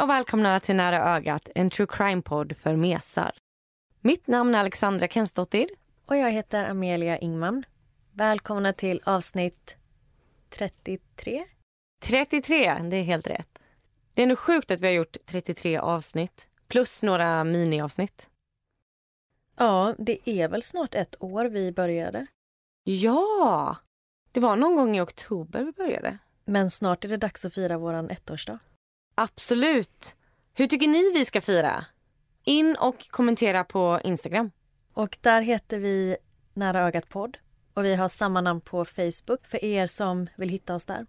Hej och välkomna till Nära ögat, en true crime-podd för mesar. Mitt namn är Alexandra Kensdottir. Och jag heter Amelia Ingman. Välkomna till avsnitt 33. 33, det är helt rätt. Det är nog sjukt att vi har gjort 33 avsnitt, plus några miniavsnitt. Ja, det är väl snart ett år vi började. Ja! Det var någon gång i oktober vi började. Men snart är det dags att fira våran ettårsdag. Absolut! Hur tycker ni vi ska fira? In och kommentera på Instagram. Och där heter vi Nära ögat podd. Och vi har samma namn på Facebook för er som vill hitta oss där.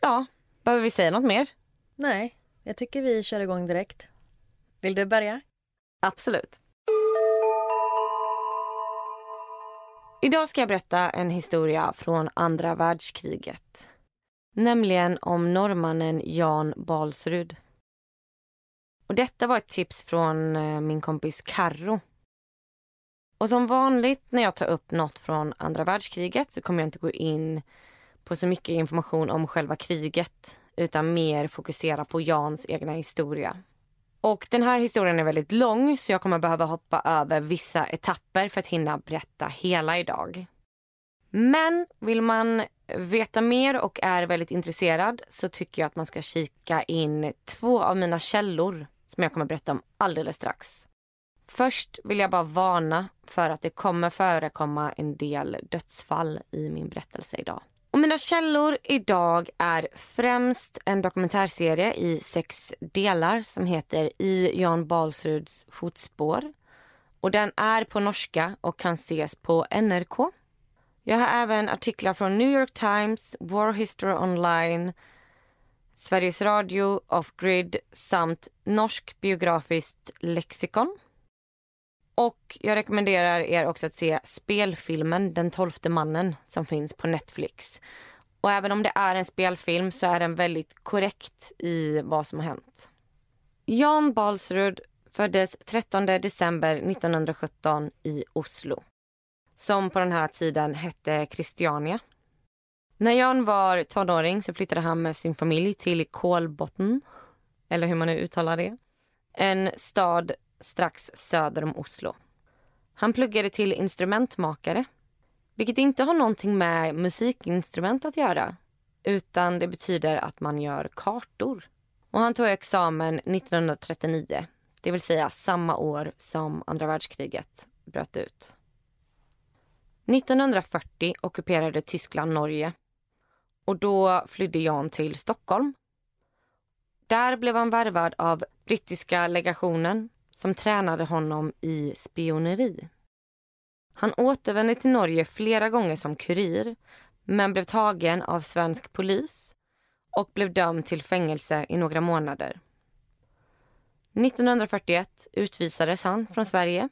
Ja, behöver vi säga något mer? Nej, jag tycker vi kör igång direkt. Vill du börja? Absolut. Idag ska jag berätta en historia från andra världskriget. Nämligen om norrmannen Jan Balsrud. Och detta var ett tips från eh, min kompis Karro. Och som vanligt när jag tar upp något från andra världskriget så kommer jag inte gå in på så mycket information om själva kriget utan mer fokusera på Jans egna historia. Och den här historien är väldigt lång så jag kommer behöva hoppa över vissa etapper för att hinna berätta hela idag. Men vill man veta mer och är väldigt intresserad så tycker jag att man ska kika in två av mina källor som jag kommer berätta om alldeles strax. Först vill jag bara varna för att det kommer förekomma en del dödsfall i min berättelse idag. Och mina källor idag är främst en dokumentärserie i sex delar som heter I Jan Balsruds fotspår. Och den är på norska och kan ses på NRK. Jag har även artiklar från New York Times, War History Online, Sveriges Radio, Off Grid samt Norsk biografiskt lexikon. Och jag rekommenderar er också att se spelfilmen Den tolfte mannen som finns på Netflix. Och även om det är en spelfilm så är den väldigt korrekt i vad som har hänt. Jan Balsrud föddes 13 december 1917 i Oslo. Som på den här tiden hette Christiania. När Jan var tonåring så flyttade han med sin familj till Kolbotn, eller hur man nu uttalar det. En stad strax söder om Oslo. Han pluggade till instrumentmakare, vilket inte har någonting med musikinstrument att göra utan det betyder att man gör kartor. Och han tog examen 1939, det vill säga samma år som andra världskriget bröt ut. 1940 ockuperade Tyskland Norge och då flydde Jan till Stockholm. Där blev han värvad av brittiska legationen som tränade honom i spioneri. Han återvände till Norge flera gånger som kurir men blev tagen av svensk polis och blev dömd till fängelse i några månader. 1941 utvisades han från Sverige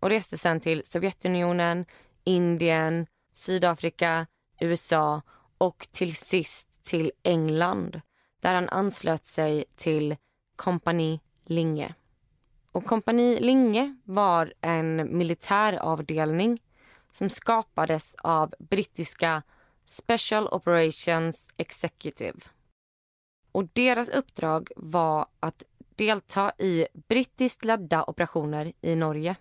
och reste sen till Sovjetunionen, Indien, Sydafrika, USA och till sist till England där han anslöt sig till Kompani Linge. Och Kompani Linge var en militäravdelning som skapades av brittiska Special Operations Executive. Och deras uppdrag var att delta i brittiskt ledda operationer i Norge.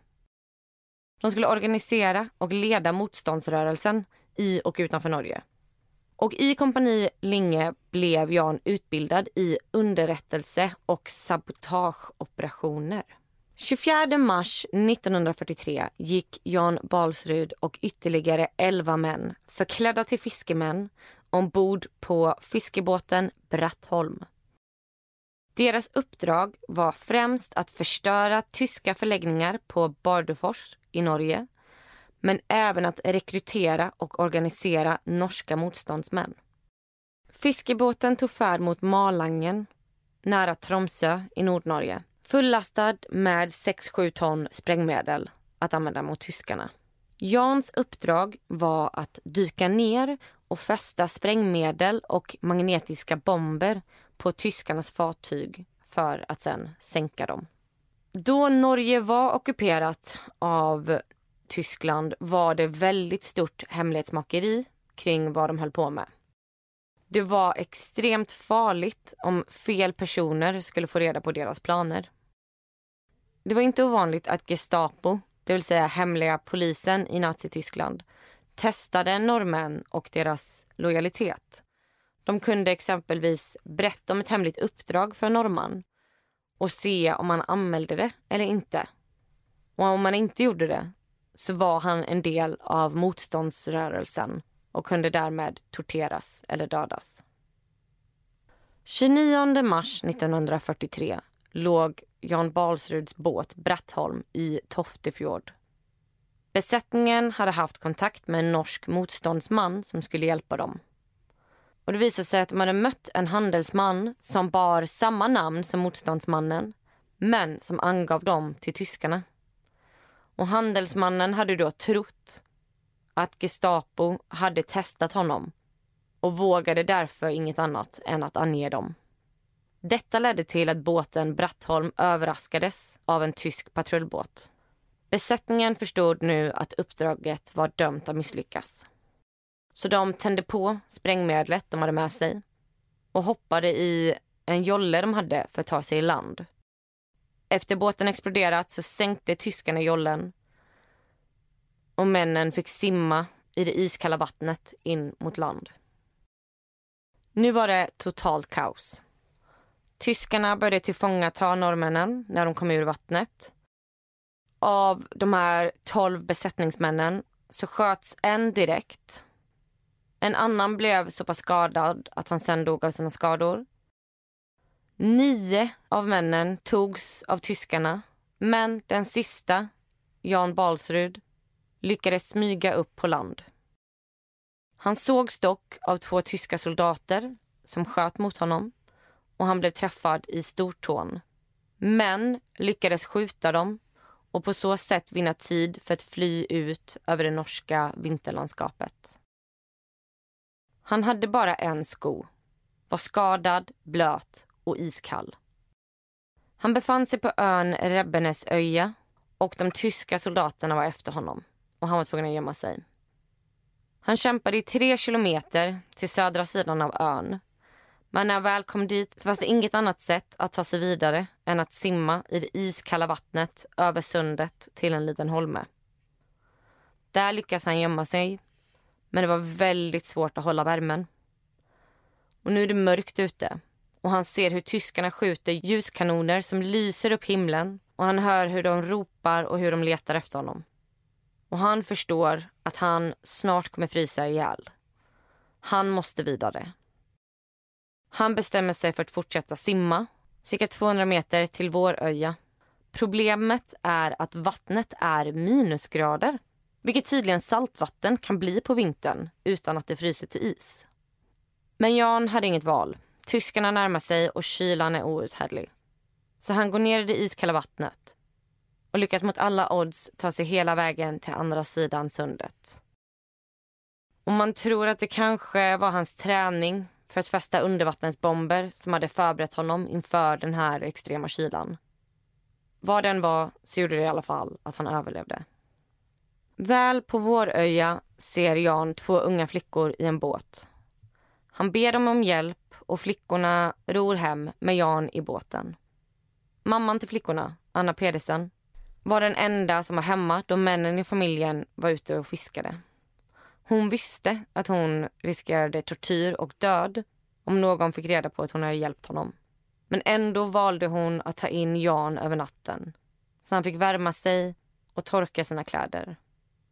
De skulle organisera och leda motståndsrörelsen i och utanför Norge. Och i kompani Linge blev Jan utbildad i underrättelse och sabotageoperationer. 24 mars 1943 gick Jan Balsrud och ytterligare 11 män förklädda till fiskemän ombord på fiskebåten Brattholm. Deras uppdrag var främst att förstöra tyska förläggningar på Bardufors i Norge men även att rekrytera och organisera norska motståndsmän. Fiskebåten tog färd mot Malangen nära Tromsö i Nordnorge fullastad med 6-7 ton sprängmedel att använda mot tyskarna. Jans uppdrag var att dyka ner och fästa sprängmedel och magnetiska bomber på tyskarnas fartyg för att sen sänka dem. Då Norge var ockuperat av Tyskland var det väldigt stort hemlighetsmakeri kring vad de höll på med. Det var extremt farligt om fel personer skulle få reda på deras planer. Det var inte ovanligt att Gestapo, det vill säga hemliga polisen i Nazityskland, testade norrmän och deras lojalitet. De kunde exempelvis berätta om ett hemligt uppdrag för en norrman och se om han anmälde det eller inte. Och om han inte gjorde det så var han en del av motståndsrörelsen och kunde därmed torteras eller dödas. 29 mars 1943 låg Jan Balsruds båt Brattholm i Toftefjord. Besättningen hade haft kontakt med en norsk motståndsman som skulle hjälpa dem. Och Det visade sig att de hade mött en handelsman som bar samma namn som motståndsmannen men som angav dem till tyskarna. Och Handelsmannen hade då trott att Gestapo hade testat honom och vågade därför inget annat än att ange dem. Detta ledde till att båten Brattholm överraskades av en tysk patrullbåt. Besättningen förstod nu att uppdraget var dömt att misslyckas. Så de tände på sprängmedlet de hade med sig och hoppade i en jolle de hade för att ta sig i land. Efter båten exploderat så sänkte tyskarna jollen och männen fick simma i det iskalla vattnet in mot land. Nu var det totalt kaos. Tyskarna började tillfångata norrmännen när de kom ur vattnet. Av de här tolv besättningsmännen så sköts en direkt. En annan blev så pass skadad att han sen dog av sina skador. Nio av männen togs av tyskarna men den sista, Jan Balsrud, lyckades smyga upp på land. Han sågs dock av två tyska soldater som sköt mot honom och han blev träffad i stortån. Men lyckades skjuta dem och på så sätt vinna tid för att fly ut över det norska vinterlandskapet. Han hade bara en sko, var skadad, blöt och iskall. Han befann sig på ön Rebbenesöja och de tyska soldaterna var efter honom och han var tvungen att gömma sig. Han kämpade i tre kilometer till södra sidan av ön men när han väl kom dit så fanns det inget annat sätt att ta sig vidare än att simma i det iskalla vattnet över sundet till en liten holme. Där lyckas han gömma sig, men det var väldigt svårt att hålla värmen. Och nu är det mörkt ute och han ser hur tyskarna skjuter ljuskanoner som lyser upp himlen och han hör hur de ropar och hur de letar efter honom. Och han förstår att han snart kommer frysa ihjäl. Han måste vidare. Han bestämmer sig för att fortsätta simma cirka 200 meter till Våröja. Problemet är att vattnet är minusgrader vilket tydligen saltvatten kan bli på vintern utan att det fryser till is. Men Jan hade inget val. Tyskarna närmar sig och kylan är outhärdlig. Så han går ner i det iskalla vattnet och lyckas mot alla odds ta sig hela vägen till andra sidan sundet. Och man tror att det kanske var hans träning för att fästa undervattensbomber som hade förberett honom inför den här extrema kylan. Vad den var så gjorde det i alla fall att han överlevde. Väl på Våröja ser Jan två unga flickor i en båt. Han ber dem om hjälp och flickorna ror hem med Jan i båten. Mamman till flickorna, Anna Pedersen, var den enda som var hemma då männen i familjen var ute och fiskade. Hon visste att hon riskerade tortyr och död om någon fick reda på att hon hade hjälpt honom. Men ändå valde hon att ta in Jan över natten. Så han fick värma sig och torka sina kläder.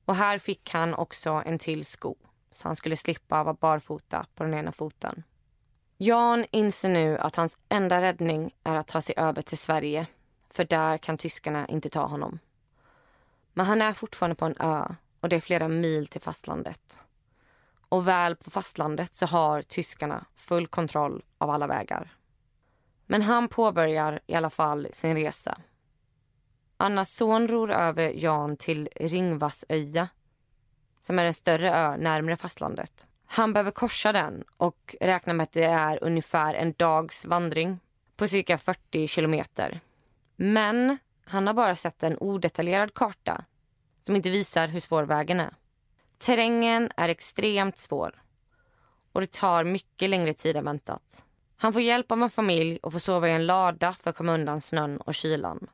Och här fick han också en till sko så han skulle slippa vara barfota på den ena foten. Jan inser nu att hans enda räddning är att ta sig över till Sverige för där kan tyskarna inte ta honom. Men han är fortfarande på en ö och det är flera mil till fastlandet. Och väl på fastlandet så har tyskarna full kontroll av alla vägar. Men han påbörjar i alla fall sin resa. Annas son ror över Jan till Ringvassöja som är en större ö närmare fastlandet. Han behöver korsa den och räknar med att det är ungefär en dags vandring på cirka 40 kilometer. Men han har bara sett en odetaljerad karta som inte visar hur svår vägen är. Terrängen är extremt svår och det tar mycket längre tid än väntat. Han får hjälp av en familj och får sova i en lada för att komma undan snön och kylan.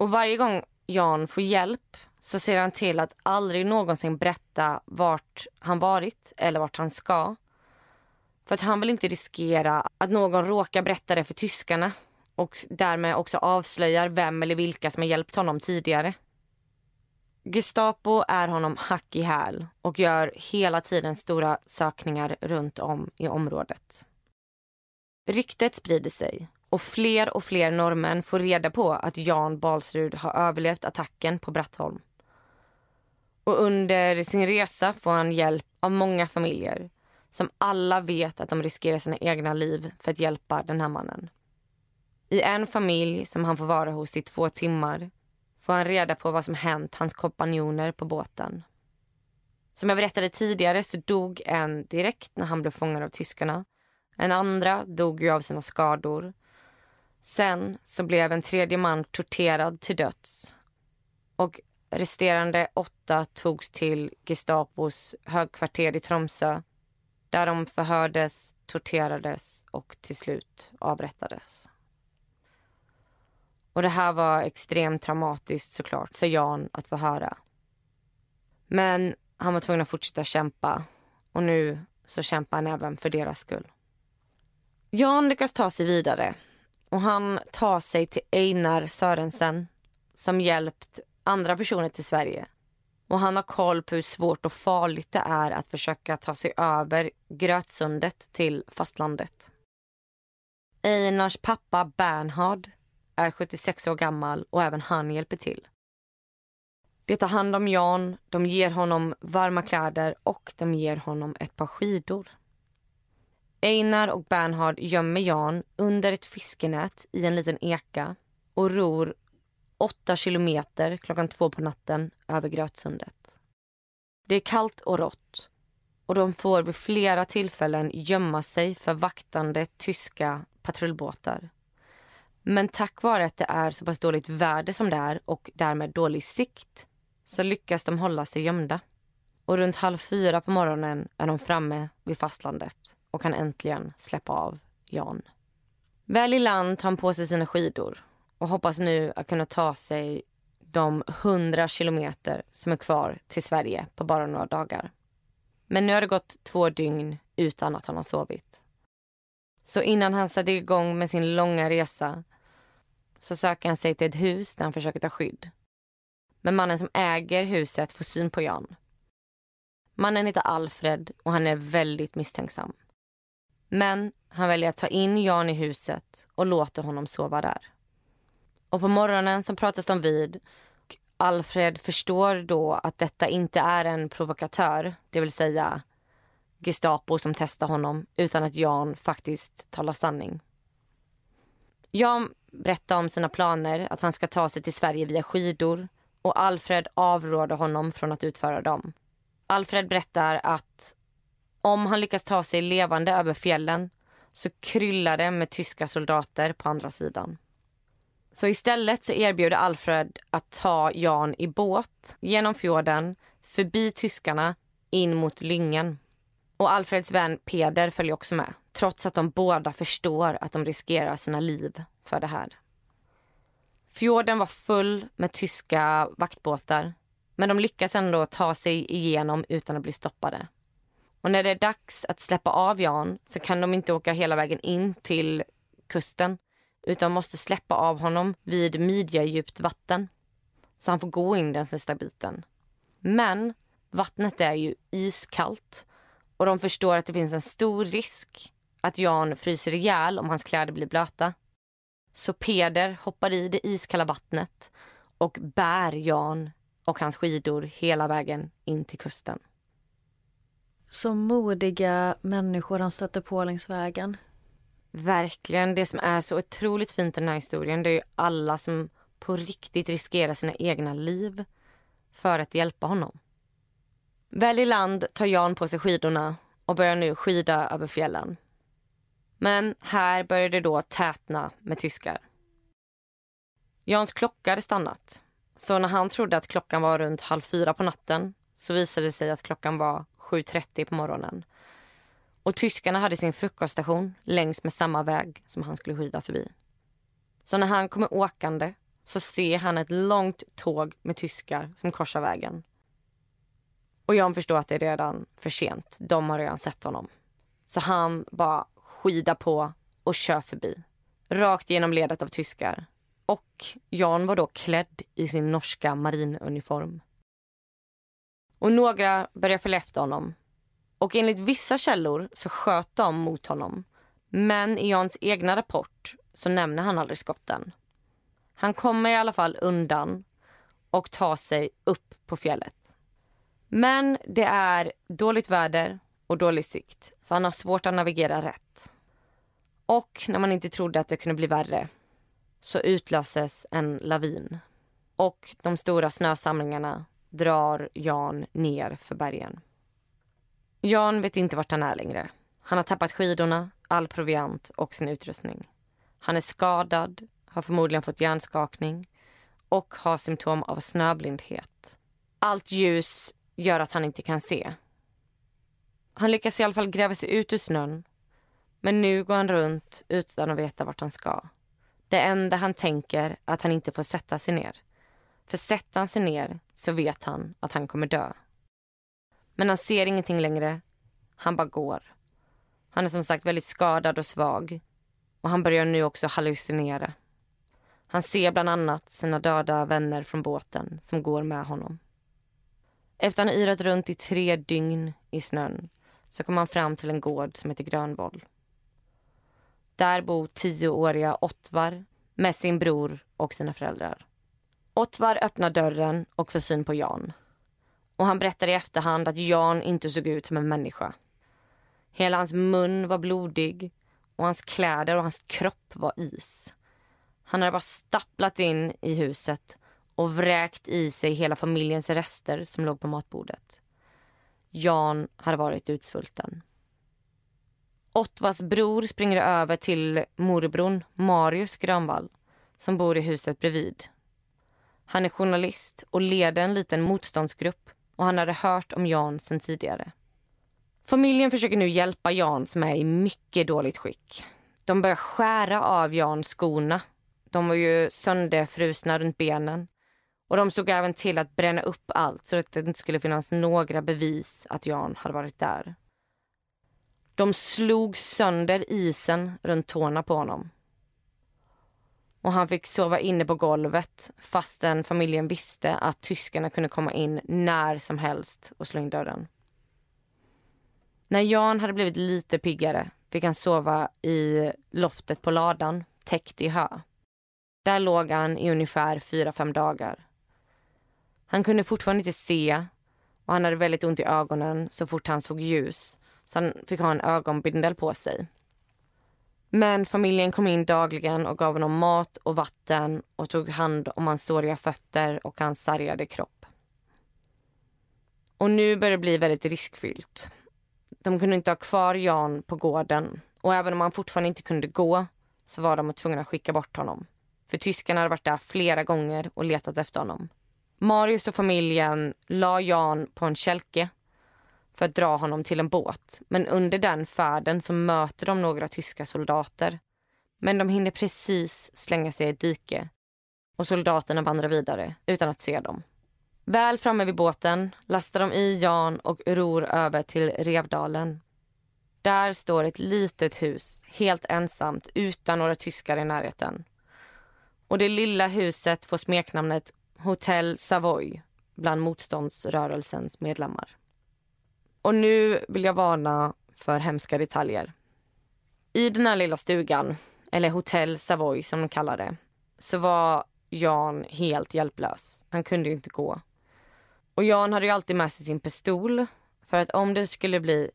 Och varje gång Jan får hjälp så ser han till att aldrig någonsin berätta vart han varit eller vart han ska. För att han vill inte riskera att någon råkar berätta det för tyskarna och därmed också avslöjar vem eller vilka som har hjälpt honom tidigare. Gestapo är honom hack i häl och gör hela tiden stora sökningar runt om i området. Ryktet sprider sig och fler och fler norrmän får reda på att Jan Balsrud har överlevt attacken på Brattholm. Och under sin resa får han hjälp av många familjer som alla vet att de riskerar sina egna liv för att hjälpa den här mannen. I en familj som han får vara hos i två timmar får han reda på vad som hänt hans kompanjoner på båten. Som jag berättade tidigare så dog en direkt när han blev fångad av tyskarna. En andra dog ju av sina skador. Sen så blev en tredje man torterad till döds. Och resterande åtta togs till Gestapos högkvarter i Tromsö där de förhördes, torterades och till slut avrättades. Och det här var extremt traumatiskt såklart för Jan att få höra. Men han var tvungen att fortsätta kämpa och nu så kämpar han även för deras skull. Jan lyckas ta sig vidare och han tar sig till Einar Sörensen som hjälpt andra personer till Sverige. Och han har koll på hur svårt och farligt det är att försöka ta sig över Grötsundet till fastlandet. Einars pappa Bernhard är 76 år gammal och även han hjälper till. De tar hand om Jan, de ger honom varma kläder och de ger honom ett par skidor. Einar och Bernhard gömmer Jan under ett fiskenät i en liten eka och ror åtta kilometer klockan två på natten över Grötsundet. Det är kallt och rått och de får vid flera tillfällen gömma sig för vaktande tyska patrullbåtar. Men tack vare att det är så pass dåligt väder som det är och därmed dålig sikt så lyckas de hålla sig gömda. Och runt halv fyra på morgonen är de framme vid fastlandet och kan äntligen släppa av Jan. Väl i land tar han på sig sina skidor och hoppas nu att kunna ta sig de hundra kilometer som är kvar till Sverige på bara några dagar. Men nu har det gått två dygn utan att han har sovit. Så innan han sätter igång med sin långa resa så söker han sig till ett hus där han försöker ta skydd. Men mannen som äger huset får syn på Jan. Mannen heter Alfred och han är väldigt misstänksam. Men han väljer att ta in Jan i huset och låter honom sova där. Och på morgonen så pratas de vid. Alfred förstår då att detta inte är en provokatör, det vill säga Gestapo som testar honom, utan att Jan faktiskt talar sanning. Jan berättar om sina planer, att han ska ta sig till Sverige via skidor och Alfred avråder honom från att utföra dem. Alfred berättar att om han lyckas ta sig levande över fjällen så kryllar det med tyska soldater på andra sidan. Så istället så erbjuder Alfred att ta Jan i båt genom fjorden, förbi tyskarna, in mot Lyngen. Och Alfreds vän Peder följer också med, trots att de båda förstår att de riskerar sina liv för det här. Fjorden var full med tyska vaktbåtar, men de lyckas ändå ta sig igenom utan att bli stoppade. Och när det är dags att släppa av Jan så kan de inte åka hela vägen in till kusten utan måste släppa av honom vid midjedjupt vatten. Så han får gå in den sista biten. Men vattnet är ju iskallt och de förstår att det finns en stor risk att Jan fryser ihjäl om hans kläder blir blöta. Så Peder hoppar i det iskalla vattnet och bär Jan och hans skidor hela vägen in till kusten. Så modiga människor han stöter på längs vägen. Verkligen. Det som är så otroligt fint i den här historien det är ju alla som på riktigt riskerar sina egna liv för att hjälpa honom. Väl i land tar Jan på sig skidorna och börjar nu skida över fjällen. Men här börjar det då tätna med tyskar. Jans klocka hade stannat. Så när han trodde att klockan var runt halv fyra på natten så visade det sig att klockan var 7.30 på morgonen. Och tyskarna hade sin frukoststation längs med samma väg som han skulle skida förbi. Så när han kommer åkande så ser han ett långt tåg med tyskar som korsar vägen. Och Jan förstår att det är redan för sent. De har redan sett honom. Så han bara skidar på och kör förbi. Rakt genom ledet av tyskar. Och Jan var då klädd i sin norska marinuniform. Och några börjar följa efter honom. Och enligt vissa källor så sköt de mot honom. Men i Jans egna rapport så nämner han aldrig skotten. Han kommer i alla fall undan och tar sig upp på fjället. Men det är dåligt väder och dålig sikt så han har svårt att navigera rätt. Och när man inte trodde att det kunde bli värre så utlöses en lavin. Och de stora snösamlingarna drar Jan ner för bergen. Jan vet inte vart han är längre. Han har tappat skidorna, all proviant och sin utrustning. Han är skadad, har förmodligen fått hjärnskakning och har symptom av snöblindhet. Allt ljus gör att han inte kan se. Han lyckas i alla fall gräva sig ut ur snön men nu går han runt utan att veta vart han ska. Det enda han tänker är att han inte får sätta sig ner. För sätter han sig ner så vet han att han kommer dö. Men han ser ingenting längre. Han bara går. Han är som sagt väldigt skadad och svag. Och han börjar nu också hallucinera. Han ser bland annat sina döda vänner från båten som går med honom. Efter att han yrat runt i tre dygn i snön så kommer han fram till en gård som heter Grönvoll. Där bor tioåriga Ottvar med sin bror och sina föräldrar. Ottvar öppnar dörren och får syn på Jan. Och han berättar i efterhand att Jan inte såg ut som en människa. Hela hans mun var blodig och hans kläder och hans kropp var is. Han hade bara stapplat in i huset och vräkt i sig hela familjens rester som låg på matbordet. Jan hade varit utsvulten. Ottvas bror springer över till morbrorn Marius Grönvall som bor i huset bredvid. Han är journalist och leder en liten motståndsgrupp och han hade hört om Jan sen tidigare. Familjen försöker nu hjälpa Jan som är i mycket dåligt skick. De börjar skära av Jan skorna. De var ju sönderfrusna runt benen. Och de såg även till att bränna upp allt så att det inte skulle finnas några bevis att Jan hade varit där. De slog sönder isen runt tårna på honom. Och han fick sova inne på golvet fastän familjen visste att tyskarna kunde komma in när som helst och slå in dörren. När Jan hade blivit lite piggare fick han sova i loftet på ladan, täckt i hö. Där låg han i ungefär fyra fem dagar. Han kunde fortfarande inte se och han hade väldigt ont i ögonen så fort han såg ljus så han fick ha en ögonbindel på sig. Men familjen kom in dagligen och gav honom mat och vatten och tog hand om hans såriga fötter och hans sargade kropp. Och nu började det bli väldigt riskfyllt. De kunde inte ha kvar Jan på gården och även om han fortfarande inte kunde gå så var de tvungna att skicka bort honom. För tyskarna hade varit där flera gånger och letat efter honom. Marius och familjen la Jan på en kälke för att dra honom till en båt. Men under den färden så möter de några tyska soldater. Men de hinner precis slänga sig i ett dike och soldaterna vandrar vidare utan att se dem. Väl framme vid båten lastar de i Jan och ror över till Revdalen. Där står ett litet hus, helt ensamt, utan några tyskar i närheten. Och det lilla huset får smeknamnet Hotell Savoy bland motståndsrörelsens medlemmar. Och nu vill jag varna för hemska detaljer. I den här lilla stugan, eller hotell Savoy som de kallar det, så var Jan helt hjälplös. Han kunde ju inte gå. Och Jan hade ju alltid med sig sin pistol för att om det skulle bli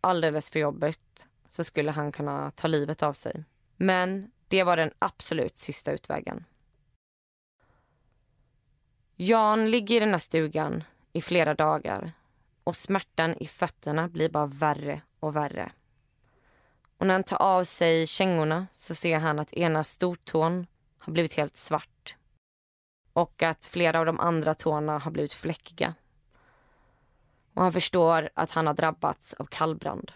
alldeles för jobbigt så skulle han kunna ta livet av sig. Men det var den absolut sista utvägen. Jan ligger i den här stugan i flera dagar och smärtan i fötterna blir bara värre och värre. Och när han tar av sig kängorna så ser han att ena stortån har blivit helt svart och att flera av de andra tårna har blivit fläckiga. Och han förstår att han har drabbats av kallbrand.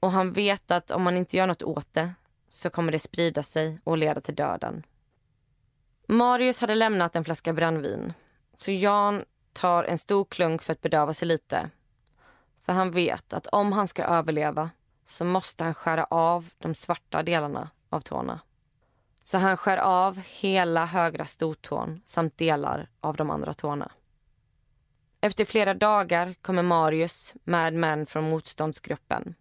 Och han vet att om man inte gör något åt det så kommer det sprida sig och leda till döden. Marius hade lämnat en flaska brännvin så Jan tar en stor klunk för att bedöva sig lite. För han vet att om han ska överleva så måste han skära av de svarta delarna av tårna. Så han skär av hela högra stortån samt delar av de andra tårna. Efter flera dagar kommer Marius med män från motståndsgruppen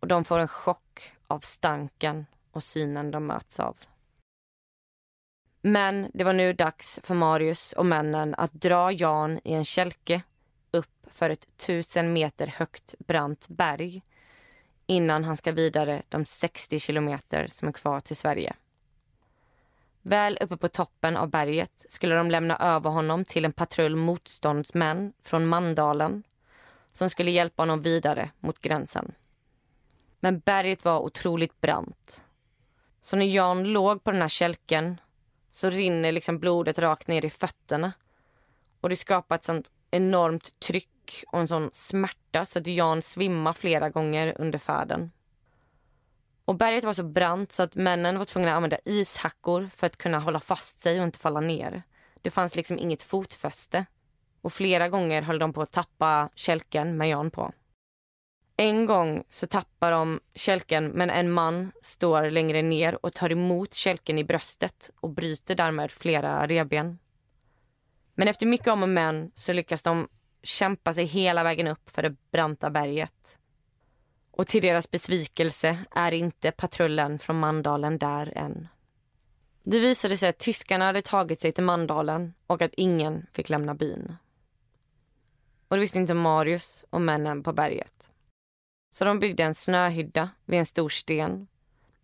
och de får en chock av stanken och synen de möts av. Men det var nu dags för Marius och männen att dra Jan i en kälke upp för ett tusen meter högt brant berg innan han ska vidare de 60 kilometer som är kvar till Sverige. Väl uppe på toppen av berget skulle de lämna över honom till en patrull motståndsmän från Mandalen som skulle hjälpa honom vidare mot gränsen. Men berget var otroligt brant. Så när Jan låg på den här kälken så rinner liksom blodet rakt ner i fötterna. Och det skapar ett sånt enormt tryck och en sån smärta så att Jan svimmar flera gånger under färden. Och berget var så brant så att männen var tvungna att använda ishackor för att kunna hålla fast sig och inte falla ner. Det fanns liksom inget fotfäste. Och flera gånger höll de på att tappa kälken med Jan på. En gång så tappar de kälken men en man står längre ner och tar emot kälken i bröstet och bryter därmed flera revben. Men efter mycket om och men så lyckas de kämpa sig hela vägen upp för det branta berget. Och till deras besvikelse är inte patrullen från Mandalen där än. Det visade sig att tyskarna hade tagit sig till Mandalen och att ingen fick lämna byn. Och det visste inte Marius och männen på berget. Så de byggde en snöhydda vid en stor sten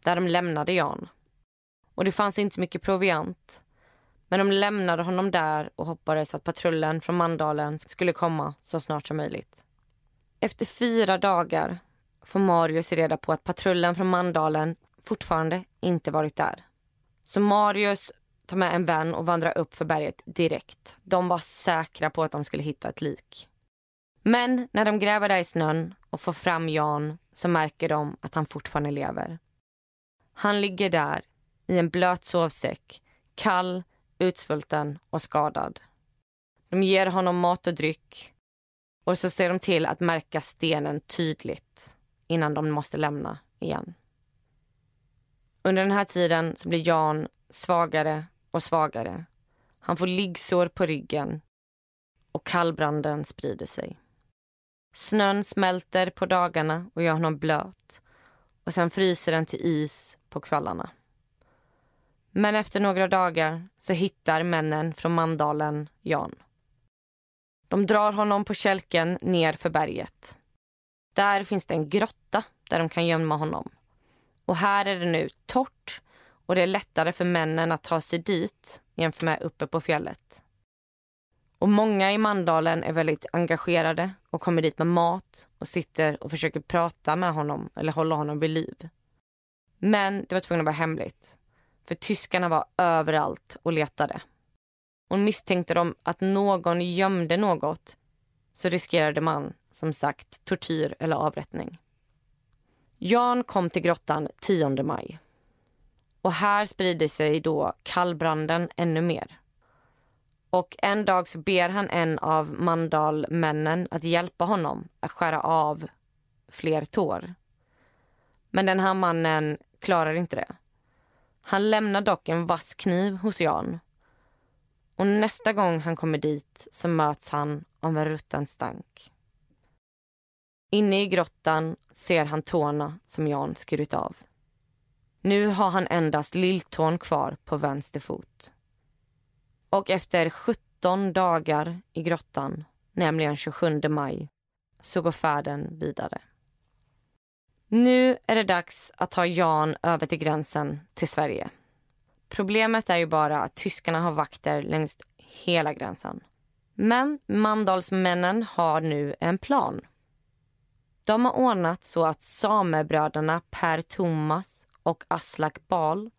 där de lämnade Jan. Och det fanns inte mycket proviant. Men de lämnade honom där och hoppades att patrullen från Mandalen skulle komma så snart som möjligt. Efter fyra dagar får Marius reda på att patrullen från Mandalen fortfarande inte varit där. Så Marius tar med en vän och vandrar upp för berget direkt. De var säkra på att de skulle hitta ett lik. Men när de gräver där i snön och får fram Jan så märker de att han fortfarande lever. Han ligger där i en blöt sovsäck, kall, utsvulten och skadad. De ger honom mat och dryck och så ser de till att märka stenen tydligt innan de måste lämna igen. Under den här tiden så blir Jan svagare och svagare. Han får liggsår på ryggen och kallbranden sprider sig. Snön smälter på dagarna och gör honom blöt och sen fryser den till is på kvällarna. Men efter några dagar så hittar männen från Mandalen Jan. De drar honom på kälken ner för berget. Där finns det en grotta där de kan gömma honom. Och här är det nu torrt och det är lättare för männen att ta sig dit jämfört med uppe på fjället. Och många i Mandalen är väldigt engagerade och kommer dit med mat och sitter och försöker prata med honom eller hålla honom vid liv. Men det var tvungen att vara hemligt. För tyskarna var överallt och letade. Och misstänkte de att någon gömde något så riskerade man som sagt tortyr eller avrättning. Jan kom till grottan 10 maj. Och här sprider sig då kallbranden ännu mer. Och en dag så ber han en av Mandalmännen att hjälpa honom att skära av fler tår. Men den här mannen klarar inte det. Han lämnar dock en vass kniv hos Jan. Och nästa gång han kommer dit så möts han av en rutten stank. Inne i grottan ser han tårna som Jan skurit av. Nu har han endast lilltån kvar på vänster fot. Och efter 17 dagar i grottan, nämligen 27 maj, så går färden vidare. Nu är det dags att ta Jan över till gränsen till Sverige. Problemet är ju bara att tyskarna har vakter längs hela gränsen. Men Mandalsmännen har nu en plan. De har ordnat så att samebröderna Per Thomas och Aslak Bal,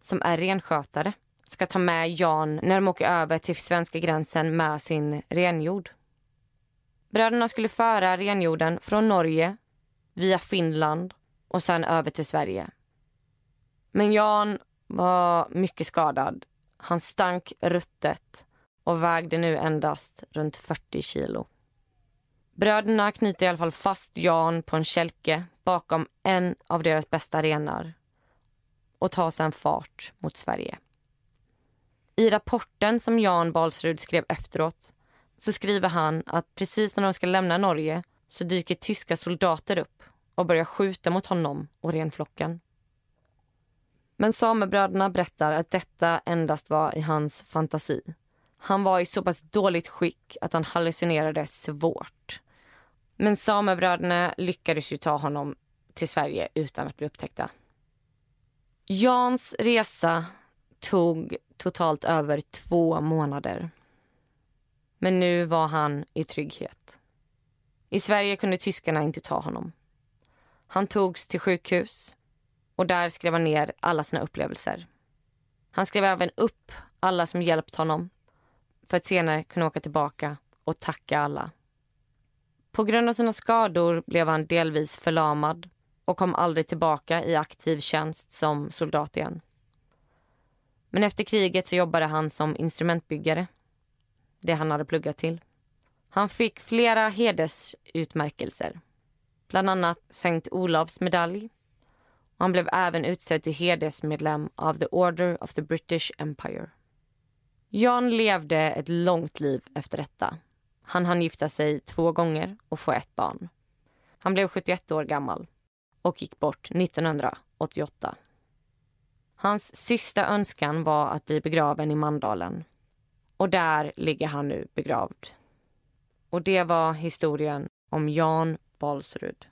som är renskötare, ska ta med Jan när de åker över till svenska gränsen med sin renjord. Bröderna skulle föra renjorden från Norge via Finland och sen över till Sverige. Men Jan var mycket skadad. Han stank ruttet och vägde nu endast runt 40 kilo. Bröderna knyter i alla fall fast Jan på en kälke bakom en av deras bästa renar och tar sedan fart mot Sverige. I rapporten som Jan Balsrud skrev efteråt så skriver han att precis när de ska lämna Norge så dyker tyska soldater upp och börjar skjuta mot honom och renflocken. Men samebröderna berättar att detta endast var i hans fantasi. Han var i så pass dåligt skick att han hallucinerade svårt. Men samebröderna lyckades ju ta honom till Sverige utan att bli upptäckta. Jans resa tog totalt över två månader. Men nu var han i trygghet. I Sverige kunde tyskarna inte ta honom. Han togs till sjukhus och där skrev han ner alla sina upplevelser. Han skrev även upp alla som hjälpt honom för att senare kunna åka tillbaka och tacka alla. På grund av sina skador blev han delvis förlamad och kom aldrig tillbaka i aktiv tjänst som soldat igen. Men efter kriget så jobbade han som instrumentbyggare, det han hade pluggat till. Han fick flera hedersutmärkelser, bland annat Sankt Olavs medalj. Och han blev även utsedd till hedersmedlem av The Order of the British Empire. Jan levde ett långt liv efter detta. Han hann gifta sig två gånger och få ett barn. Han blev 71 år gammal och gick bort 1988. Hans sista önskan var att bli begraven i Mandalen. Och där ligger han nu begravd. Och det var historien om Jan Balsrud.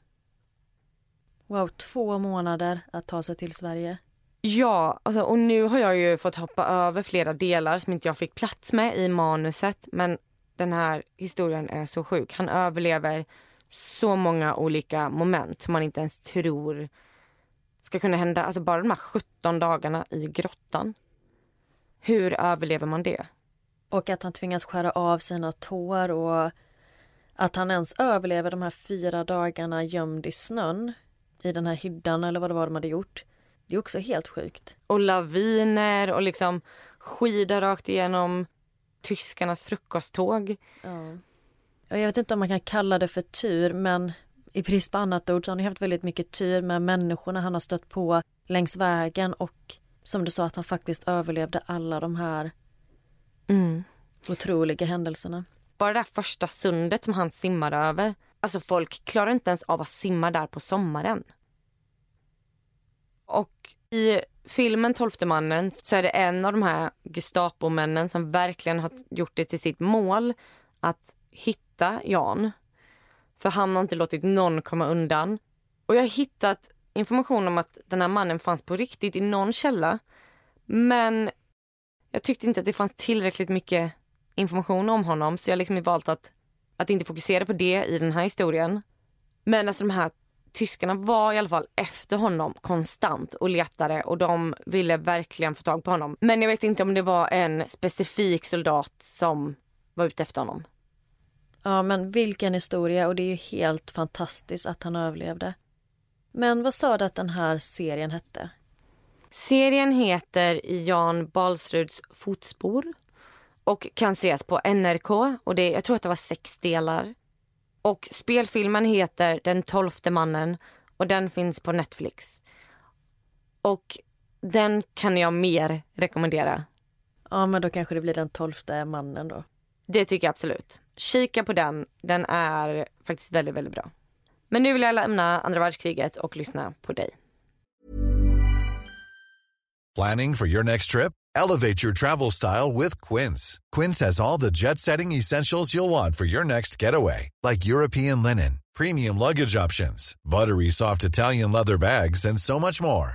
Wow, två månader att ta sig till Sverige. Ja, alltså, och nu har jag ju fått hoppa över flera delar som inte jag fick plats med i manuset. Men den här historien är så sjuk. Han överlever så många olika moment som man inte ens tror ska kunna hända. Alltså bara de här 17 dagarna i grottan. Hur överlever man det? Och att han tvingas skära av sina tår och att han ens överlever de här fyra dagarna gömd i snön i den här hyddan eller vad det var de hade gjort. Det är också helt sjukt. Och laviner och liksom skida rakt igenom tyskarnas frukosttåg. Ja. Jag vet inte om man kan kalla det för tur men i brist på annat ord så har han haft väldigt mycket tur med människorna han har stött på längs vägen och som du sa att han faktiskt överlevde alla de här mm. otroliga händelserna. Bara det första sundet som han simmade över. Alltså folk klarar inte ens av att simma där på sommaren. Och i filmen Tolfte mannen så är det en av de här Gestapo-männen som verkligen har gjort det till sitt mål att hitta Jan. För han har inte låtit någon komma undan. Och jag har hittat information om att den här mannen fanns på riktigt i någon källa. Men jag tyckte inte att det fanns tillräckligt mycket information om honom så jag har liksom valt att, att inte fokusera på det i den här historien. Men alltså de här tyskarna var i alla fall efter honom konstant och letade och de ville verkligen få tag på honom. Men jag vet inte om det var en specifik soldat som var ute efter honom. Ja, men vilken historia och det är ju helt fantastiskt att han överlevde. Men vad sa du att den här serien hette? Serien heter I Jan Balsruds fotspår och kan ses på NRK och det, jag tror att det var sex delar. Och spelfilmen heter Den tolfte mannen och den finns på Netflix. Och den kan jag mer rekommendera. Ja, men då kanske det blir Den tolfte mannen då. Det tycker jag absolut. Kika på den. Den är faktiskt väldigt, väldigt bra. Men nu vill jag lämna andra världskriget och lyssna på dig. Planning for your next trip? Elevate your travel style with Quince. Quince has all the jet-setting essentials you'll want for your next getaway, like European linen, premium luggage options, buttery soft Italian leather bags, and so much more.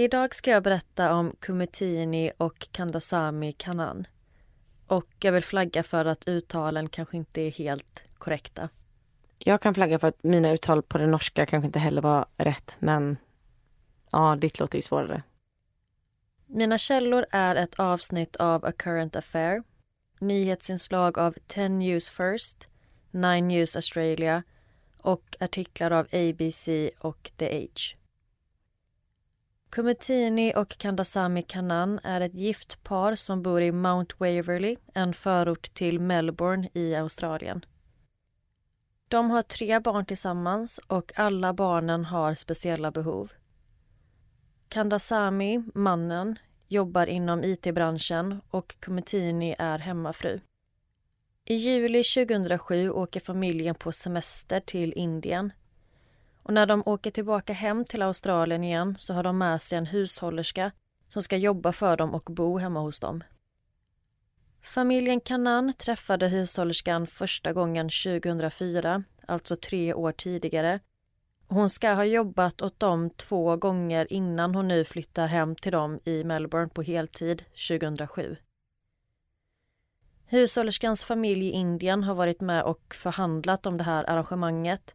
Idag ska jag berätta om Kumetini och Kandasamy Kanan. Och jag vill flagga för att uttalen kanske inte är helt korrekta. Jag kan flagga för att mina uttal på det norska kanske inte heller var rätt, men ja, ditt låter ju svårare. Mina källor är ett avsnitt av A Current Affair, nyhetsinslag av 10 News First, 9 News Australia och artiklar av ABC och The Age. Kumetini och Kandasamy Kanan är ett gift par som bor i Mount Waverly, en förort till Melbourne i Australien. De har tre barn tillsammans och alla barnen har speciella behov. Kandasamy, mannen, jobbar inom IT-branschen och Kumetini är hemmafru. I juli 2007 åker familjen på semester till Indien. Och när de åker tillbaka hem till Australien igen så har de med sig en hushållerska som ska jobba för dem och bo hemma hos dem. Familjen Kanan träffade hushållerskan första gången 2004, alltså tre år tidigare. Hon ska ha jobbat åt dem två gånger innan hon nu flyttar hem till dem i Melbourne på heltid 2007. Hushållerskans familj i Indien har varit med och förhandlat om det här arrangemanget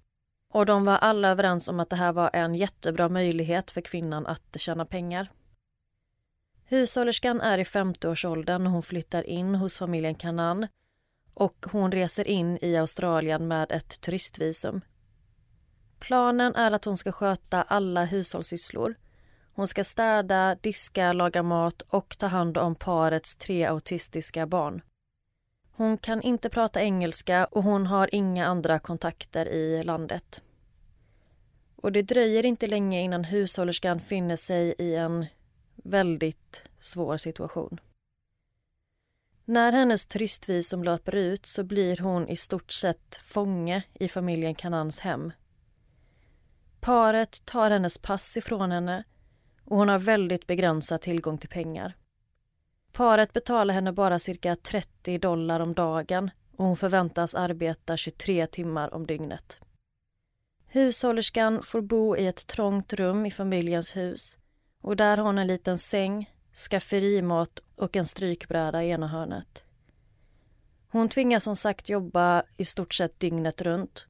och de var alla överens om att det här var en jättebra möjlighet för kvinnan att tjäna pengar. Hushållerskan är i 50-årsåldern och hon flyttar in hos familjen Kanan och hon reser in i Australien med ett turistvisum. Planen är att hon ska sköta alla hushållssysslor. Hon ska städa, diska, laga mat och ta hand om parets tre autistiska barn. Hon kan inte prata engelska och hon har inga andra kontakter i landet. Och det dröjer inte länge innan hushållerskan finner sig i en väldigt svår situation. När hennes turistvisum löper ut så blir hon i stort sett fånge i familjen Kanans hem. Paret tar hennes pass ifrån henne och hon har väldigt begränsad tillgång till pengar. Paret betalar henne bara cirka 30 dollar om dagen och hon förväntas arbeta 23 timmar om dygnet. Hushållerskan får bo i ett trångt rum i familjens hus och där har hon en liten säng, skafferimat och en strykbräda i ena hörnet. Hon tvingas som sagt jobba i stort sett dygnet runt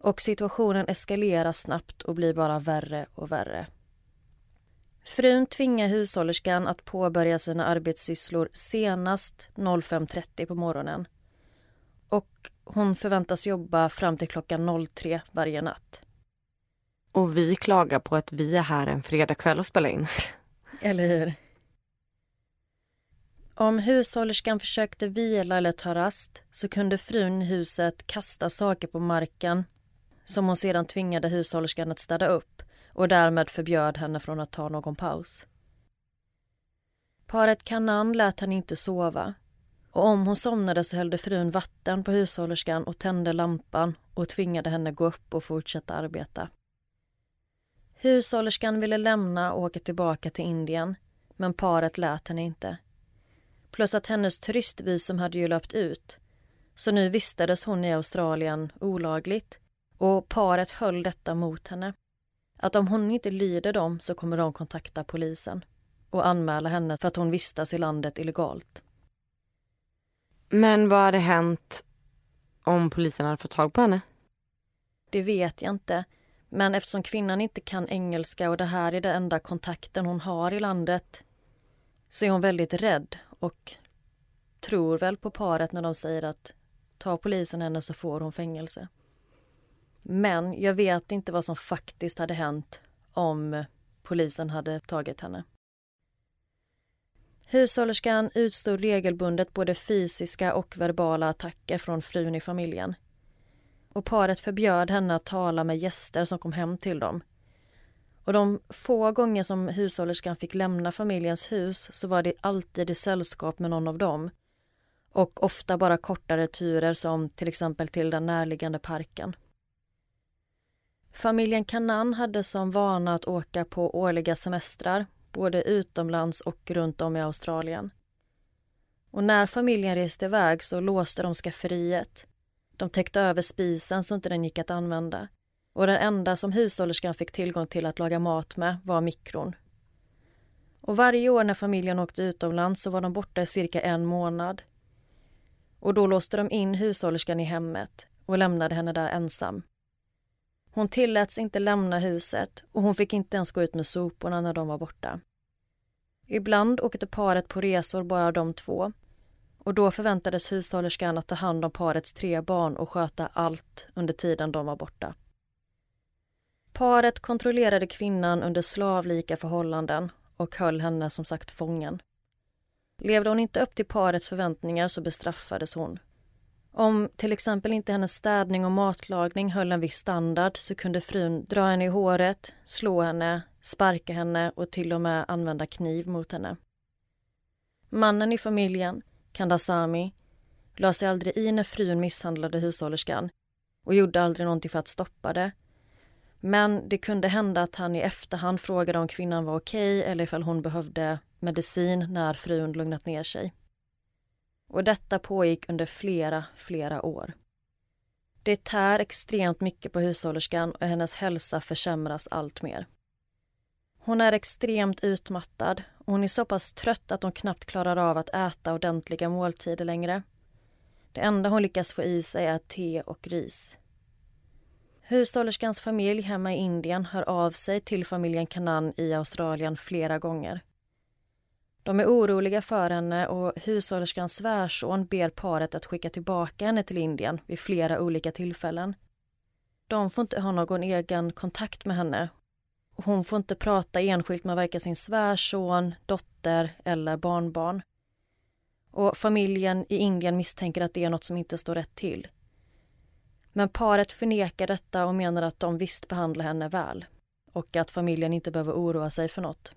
och situationen eskalerar snabbt och blir bara värre och värre. Frun tvingar hushållerskan att påbörja sina arbetssysslor senast 05.30 på morgonen och hon förväntas jobba fram till klockan 03 varje natt. Och vi klagar på att vi är här en fredagkväll och spelar in. Eller hur? Om hushållerskan försökte vila eller ta rast så kunde frun i huset kasta saker på marken som hon sedan tvingade hushållerskan att städa upp och därmed förbjöd henne från att ta någon paus. Paret Kanan lät henne inte sova och om hon somnade så hällde frun vatten på hushållerskan och tände lampan och tvingade henne gå upp och fortsätta arbeta. Hushållerskan ville lämna och åka tillbaka till Indien men paret lät henne inte. Plus att hennes turistvisum hade ju löpt ut så nu vistades hon i Australien olagligt och paret höll detta mot henne. Att om hon inte lyder dem så kommer de kontakta polisen. och anmäla henne för att hon vistas i landet illegalt. Men vad hade hänt om polisen hade fått tag på henne? Det vet jag inte. Men eftersom kvinnan inte kan engelska och det här är den enda kontakten hon har i landet så är hon väldigt rädd och tror väl på paret när de säger att tar polisen henne så får hon fängelse. Men jag vet inte vad som faktiskt hade hänt om polisen hade tagit henne. Hushållerskan utstod regelbundet både fysiska och verbala attacker från frun i familjen. Och paret förbjöd henne att tala med gäster som kom hem till dem. Och de få gånger som hushållerskan fick lämna familjens hus så var det alltid i sällskap med någon av dem. Och ofta bara kortare turer som till exempel till den närliggande parken. Familjen Kanan hade som vana att åka på årliga semestrar både utomlands och runt om i Australien. Och när familjen reste iväg så låste de skafferiet. De täckte över spisen så inte den gick att använda. Och den enda som hushållerskan fick tillgång till att laga mat med var mikron. Och varje år när familjen åkte utomlands så var de borta i cirka en månad. Och då låste de in hushållerskan i hemmet och lämnade henne där ensam. Hon tilläts inte lämna huset och hon fick inte ens gå ut med soporna när de var borta. Ibland åkte paret på resor bara de två och då förväntades hushållerskan att ta hand om parets tre barn och sköta allt under tiden de var borta. Paret kontrollerade kvinnan under slavlika förhållanden och höll henne som sagt fången. Levde hon inte upp till parets förväntningar så bestraffades hon. Om till exempel inte hennes städning och matlagning höll en viss standard så kunde frun dra henne i håret, slå henne, sparka henne och till och med använda kniv mot henne. Mannen i familjen, Kandasami, la sig aldrig i när frun misshandlade hushållerskan och gjorde aldrig någonting för att stoppa det. Men det kunde hända att han i efterhand frågade om kvinnan var okej eller ifall hon behövde medicin när frun lugnat ner sig. Och detta pågick under flera, flera år. Det tär extremt mycket på hushållerskan och hennes hälsa försämras allt mer. Hon är extremt utmattad och hon är så pass trött att hon knappt klarar av att äta ordentliga måltider längre. Det enda hon lyckas få i sig är te och ris. Hushållerskans familj hemma i Indien hör av sig till familjen Kanan i Australien flera gånger. De är oroliga för henne och hushållerskans svärson ber paret att skicka tillbaka henne till Indien vid flera olika tillfällen. De får inte ha någon egen kontakt med henne. Hon får inte prata enskilt med varken sin svärson, dotter eller barnbarn. Och familjen i Indien misstänker att det är något som inte står rätt till. Men paret förnekar detta och menar att de visst behandlar henne väl och att familjen inte behöver oroa sig för något.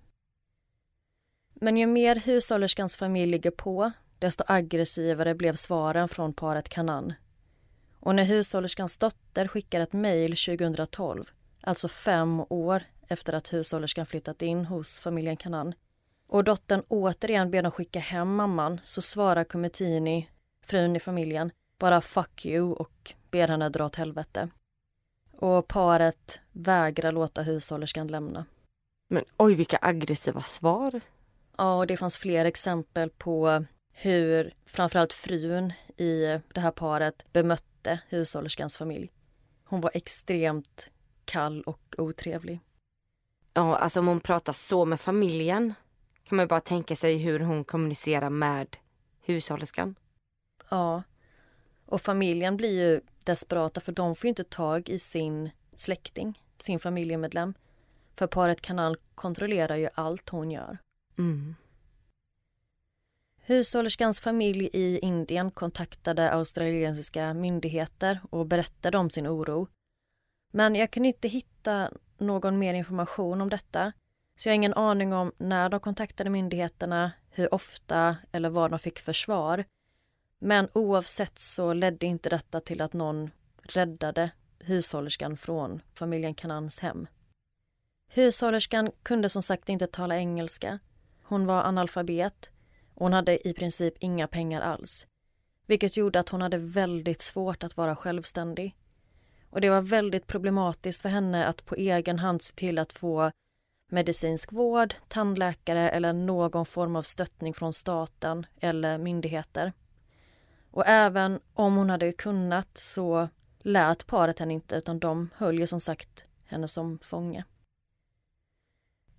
Men ju mer hushållerskans familj ligger på, desto aggressivare blev svaren från paret Kanan. Och när hushållerskans dotter skickar ett mejl 2012, alltså fem år efter att hushållerskan flyttat in hos familjen Kanan, och dottern återigen ber dem skicka hem mamman så svarar Kumetini, frun i familjen, bara fuck you och ber henne dra åt helvete. Och paret vägrar låta hushållerskan lämna. Men oj, vilka aggressiva svar. Ja, och det fanns fler exempel på hur framförallt frun i det här paret bemötte hushållerskans familj. Hon var extremt kall och otrevlig. Ja, alltså om hon pratar så med familjen kan man bara tänka sig hur hon kommunicerar med hushållerskan. Ja, och familjen blir ju desperata för de får ju inte tag i sin släkting, sin familjemedlem. För paret Kanal kontrollerar ju allt hon gör. Mm. Hushållerskans familj i Indien kontaktade australiensiska myndigheter och berättade om sin oro. Men jag kunde inte hitta någon mer information om detta. Så jag har ingen aning om när de kontaktade myndigheterna, hur ofta eller vad de fick för svar. Men oavsett så ledde inte detta till att någon räddade hushållerskan från familjen Kanans hem. Hushållerskan kunde som sagt inte tala engelska. Hon var analfabet och hon hade i princip inga pengar alls. Vilket gjorde att hon hade väldigt svårt att vara självständig. Och det var väldigt problematiskt för henne att på egen hand se till att få medicinsk vård, tandläkare eller någon form av stöttning från staten eller myndigheter. Och även om hon hade kunnat så lät paret henne inte utan de höll ju som sagt henne som fånge.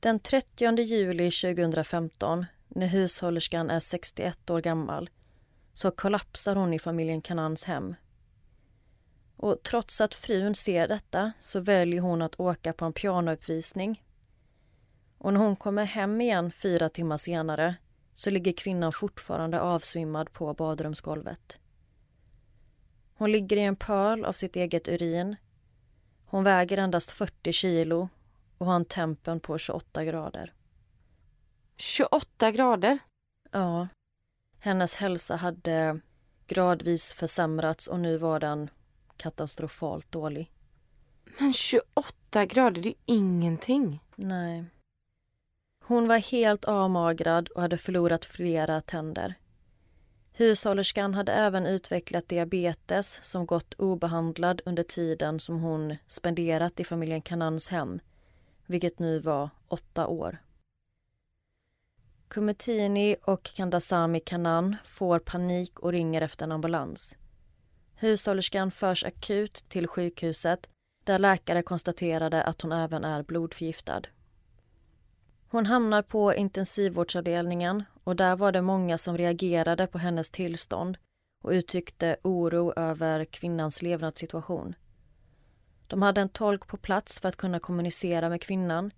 Den 30 juli 2015, när hushållerskan är 61 år gammal, så kollapsar hon i familjen Kanans hem. Och trots att frun ser detta så väljer hon att åka på en pianouppvisning. Och när hon kommer hem igen fyra timmar senare så ligger kvinnan fortfarande avsvimmad på badrumsgolvet. Hon ligger i en pöl av sitt eget urin. Hon väger endast 40 kilo och en tempen på 28 grader. 28 grader? Ja. Hennes hälsa hade gradvis försämrats och nu var den katastrofalt dålig. Men 28 grader, det är ingenting. Nej. Hon var helt avmagrad och hade förlorat flera tänder. Hushållerskan hade även utvecklat diabetes som gått obehandlad under tiden som hon spenderat i familjen Kanans hem, vilket nu var åtta år. Kumetini och Kandasami Kanan får panik och ringer efter en ambulans. Hushållerskan förs akut till sjukhuset där läkare konstaterade att hon även är blodförgiftad. Hon hamnar på intensivvårdsavdelningen och där var det många som reagerade på hennes tillstånd och uttryckte oro över kvinnans levnadssituation. De hade en tolk på plats för att kunna kommunicera med kvinnan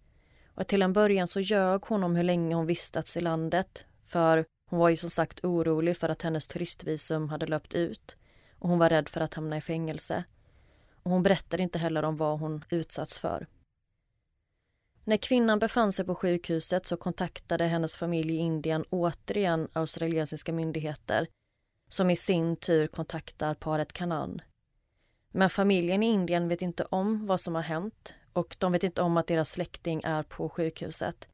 och till en början så ljög hon om hur länge hon vistats i landet för hon var ju som sagt orolig för att hennes turistvisum hade löpt ut och hon var rädd för att hamna i fängelse. Och hon berättade inte heller om vad hon utsatts för. När kvinnan befann sig på sjukhuset så kontaktade hennes familj i Indien återigen australiensiska myndigheter som i sin tur kontaktar paret Kanan. Men familjen i Indien vet inte om vad som har hänt och de vet inte om att deras släkting är på sjukhuset.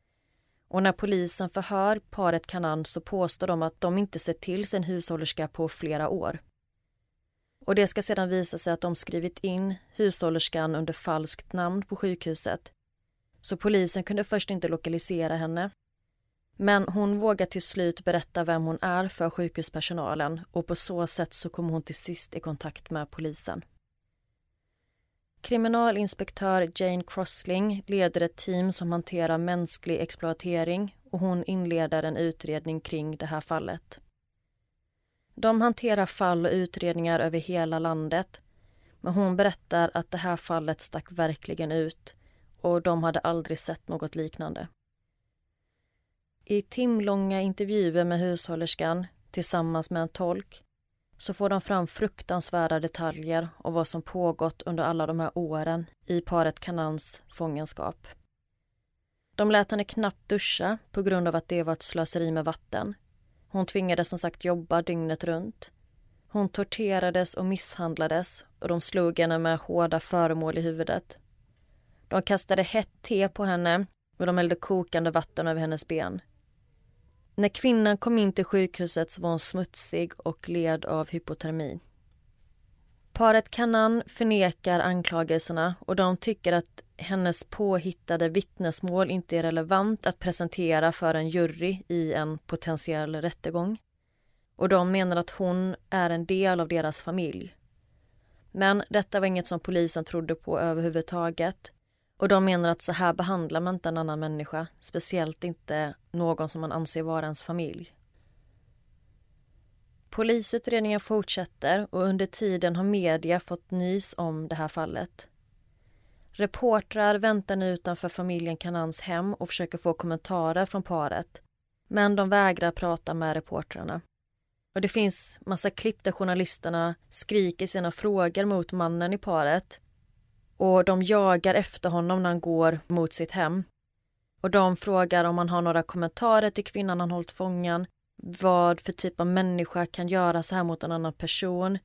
Och när polisen förhör paret Kanan så påstår de att de inte sett till sin hushållerska på flera år. Och det ska sedan visa sig att de skrivit in hushållerskan under falskt namn på sjukhuset så polisen kunde först inte lokalisera henne. Men hon vågar till slut berätta vem hon är för sjukhuspersonalen och på så sätt så kom hon till sist i kontakt med polisen. Kriminalinspektör Jane Crossling leder ett team som hanterar mänsklig exploatering och hon inleder en utredning kring det här fallet. De hanterar fall och utredningar över hela landet men hon berättar att det här fallet stack verkligen ut och de hade aldrig sett något liknande. I timlånga intervjuer med hushållerskan tillsammans med en tolk så får de fram fruktansvärda detaljer om vad som pågått under alla de här åren i paret Kanans fångenskap. De lät henne knappt duscha på grund av att det var ett slöseri med vatten. Hon tvingades som sagt jobba dygnet runt. Hon torterades och misshandlades och de slog henne med hårda föremål i huvudet. De kastade hett te på henne och de hällde kokande vatten över hennes ben. När kvinnan kom in till sjukhuset så var hon smutsig och led av hypotermi. Paret Kanan förnekar anklagelserna och de tycker att hennes påhittade vittnesmål inte är relevant att presentera för en jury i en potentiell rättegång. Och de menar att hon är en del av deras familj. Men detta var inget som polisen trodde på överhuvudtaget och de menar att så här behandlar man inte en annan människa, speciellt inte någon som man anser vara ens familj. Polisutredningen fortsätter och under tiden har media fått nys om det här fallet. Reportrar väntar nu utanför familjen Kanans hem och försöker få kommentarer från paret. Men de vägrar prata med reportrarna. Och det finns massa klipp där journalisterna skriker sina frågor mot mannen i paret och de jagar efter honom när han går mot sitt hem. Och de frågar om han har några kommentarer till kvinnan han hållit fången, vad för typ av människa kan göra så här mot en annan person,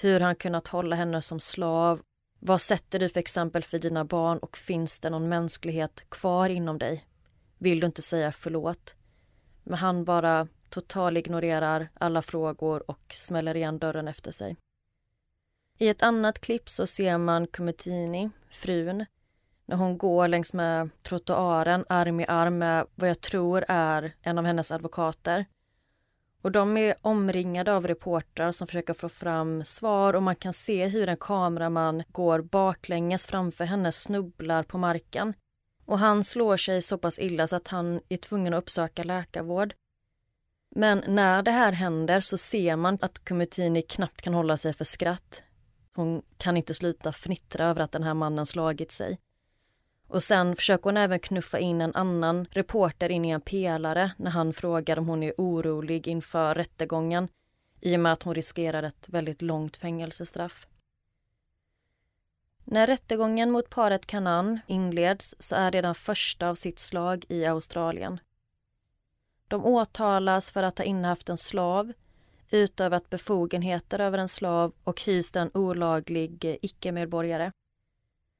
hur han kunnat hålla henne som slav, vad sätter du för exempel för dina barn och finns det någon mänsklighet kvar inom dig? Vill du inte säga förlåt? Men han bara total ignorerar alla frågor och smäller igen dörren efter sig. I ett annat klipp så ser man Kumetini, frun, när hon går längs med trottoaren arm i arm med vad jag tror är en av hennes advokater. Och de är omringade av reportrar som försöker få fram svar och man kan se hur en kameraman går baklänges framför henne, snubblar på marken. Och han slår sig så pass illa så att han är tvungen att uppsöka läkarvård. Men när det här händer så ser man att Kumutini knappt kan hålla sig för skratt. Hon kan inte sluta fnittra över att den här mannen slagit sig. Och sen försöker hon även knuffa in en annan reporter in i en pelare när han frågar om hon är orolig inför rättegången i och med att hon riskerar ett väldigt långt fängelsestraff. När rättegången mot paret Kanan inleds så är det den första av sitt slag i Australien. De åtalas för att ha innehaft en slav, utövat befogenheter över en slav och hyst en olaglig eh, icke-medborgare.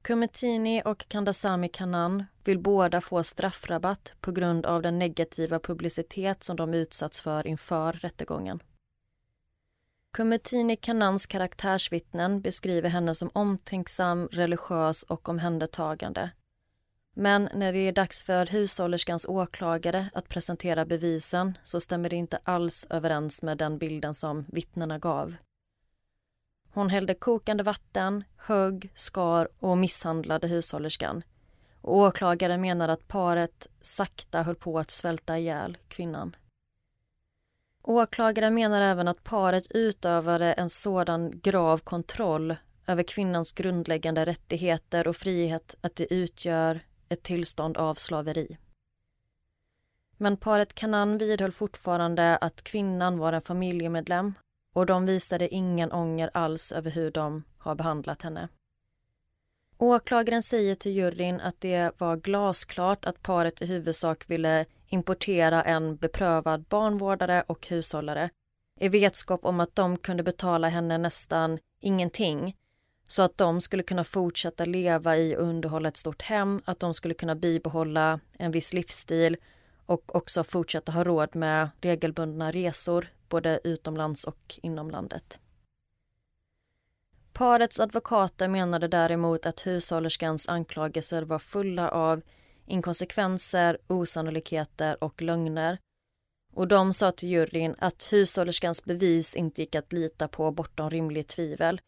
Kumetini och Kandasamy Kanan vill båda få straffrabatt på grund av den negativa publicitet som de utsatts för inför rättegången. Kumetini Kanans karaktärsvittnen beskriver henne som omtänksam, religiös och omhändertagande. Men när det är dags för hushållerskans åklagare att presentera bevisen så stämmer det inte alls överens med den bilden som vittnena gav. Hon hällde kokande vatten, högg, skar och misshandlade hushållerskan. Och åklagaren menar att paret sakta höll på att svälta ihjäl kvinnan. Åklagaren menar även att paret utövade en sådan grav kontroll över kvinnans grundläggande rättigheter och frihet att det utgör ett tillstånd av slaveri. Men paret Kanan vidhöll fortfarande att kvinnan var en familjemedlem och de visade ingen ånger alls över hur de har behandlat henne. Åklagaren säger till juryn att det var glasklart att paret i huvudsak ville importera en beprövad barnvårdare och hushållare i vetskap om att de kunde betala henne nästan ingenting så att de skulle kunna fortsätta leva i och underhålla ett stort hem, att de skulle kunna bibehålla en viss livsstil och också fortsätta ha råd med regelbundna resor både utomlands och inom landet. Parets advokater menade däremot att hushållerskans anklagelser var fulla av inkonsekvenser, osannolikheter och lögner. Och de sa till juryn att hushållerskans bevis inte gick att lita på bortom rimligt tvivel.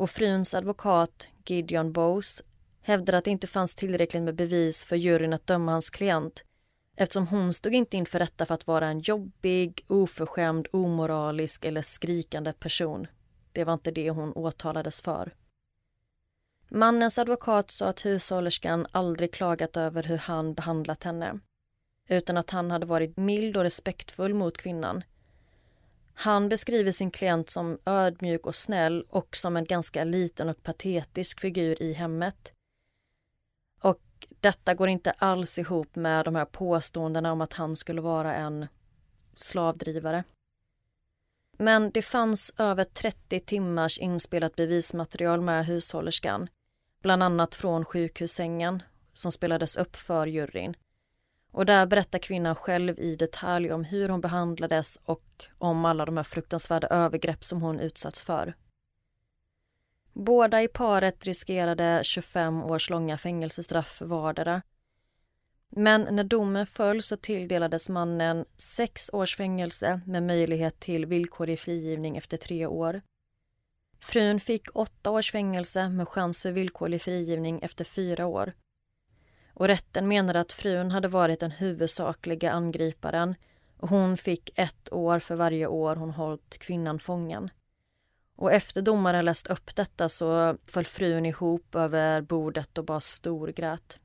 Och fruns advokat Gideon Bowes, hävdade att det inte fanns tillräckligt med bevis för juryn att döma hans klient eftersom hon stod inte inför rätta för att vara en jobbig, oförskämd, omoralisk eller skrikande person. Det var inte det hon åtalades för. Mannens advokat sa att hushållerskan aldrig klagat över hur han behandlat henne utan att han hade varit mild och respektfull mot kvinnan. Han beskriver sin klient som ödmjuk och snäll och som en ganska liten och patetisk figur i hemmet. Och detta går inte alls ihop med de här påståendena om att han skulle vara en slavdrivare. Men det fanns över 30 timmars inspelat bevismaterial med hushållerskan. Bland annat från sjukhussängen som spelades upp för juryn. Och där berättar kvinnan själv i detalj om hur hon behandlades och om alla de här fruktansvärda övergrepp som hon utsatts för. Båda i paret riskerade 25 års långa fängelsestraff vardera. Men när domen föll så tilldelades mannen sex års fängelse med möjlighet till villkorlig frigivning efter tre år. Frun fick åtta års fängelse med chans för villkorlig frigivning efter fyra år. Och rätten menade att frun hade varit den huvudsakliga angriparen och hon fick ett år för varje år hon hållit kvinnan fången. Och efter domaren läst upp detta så föll frun ihop över bordet och bara storgrät.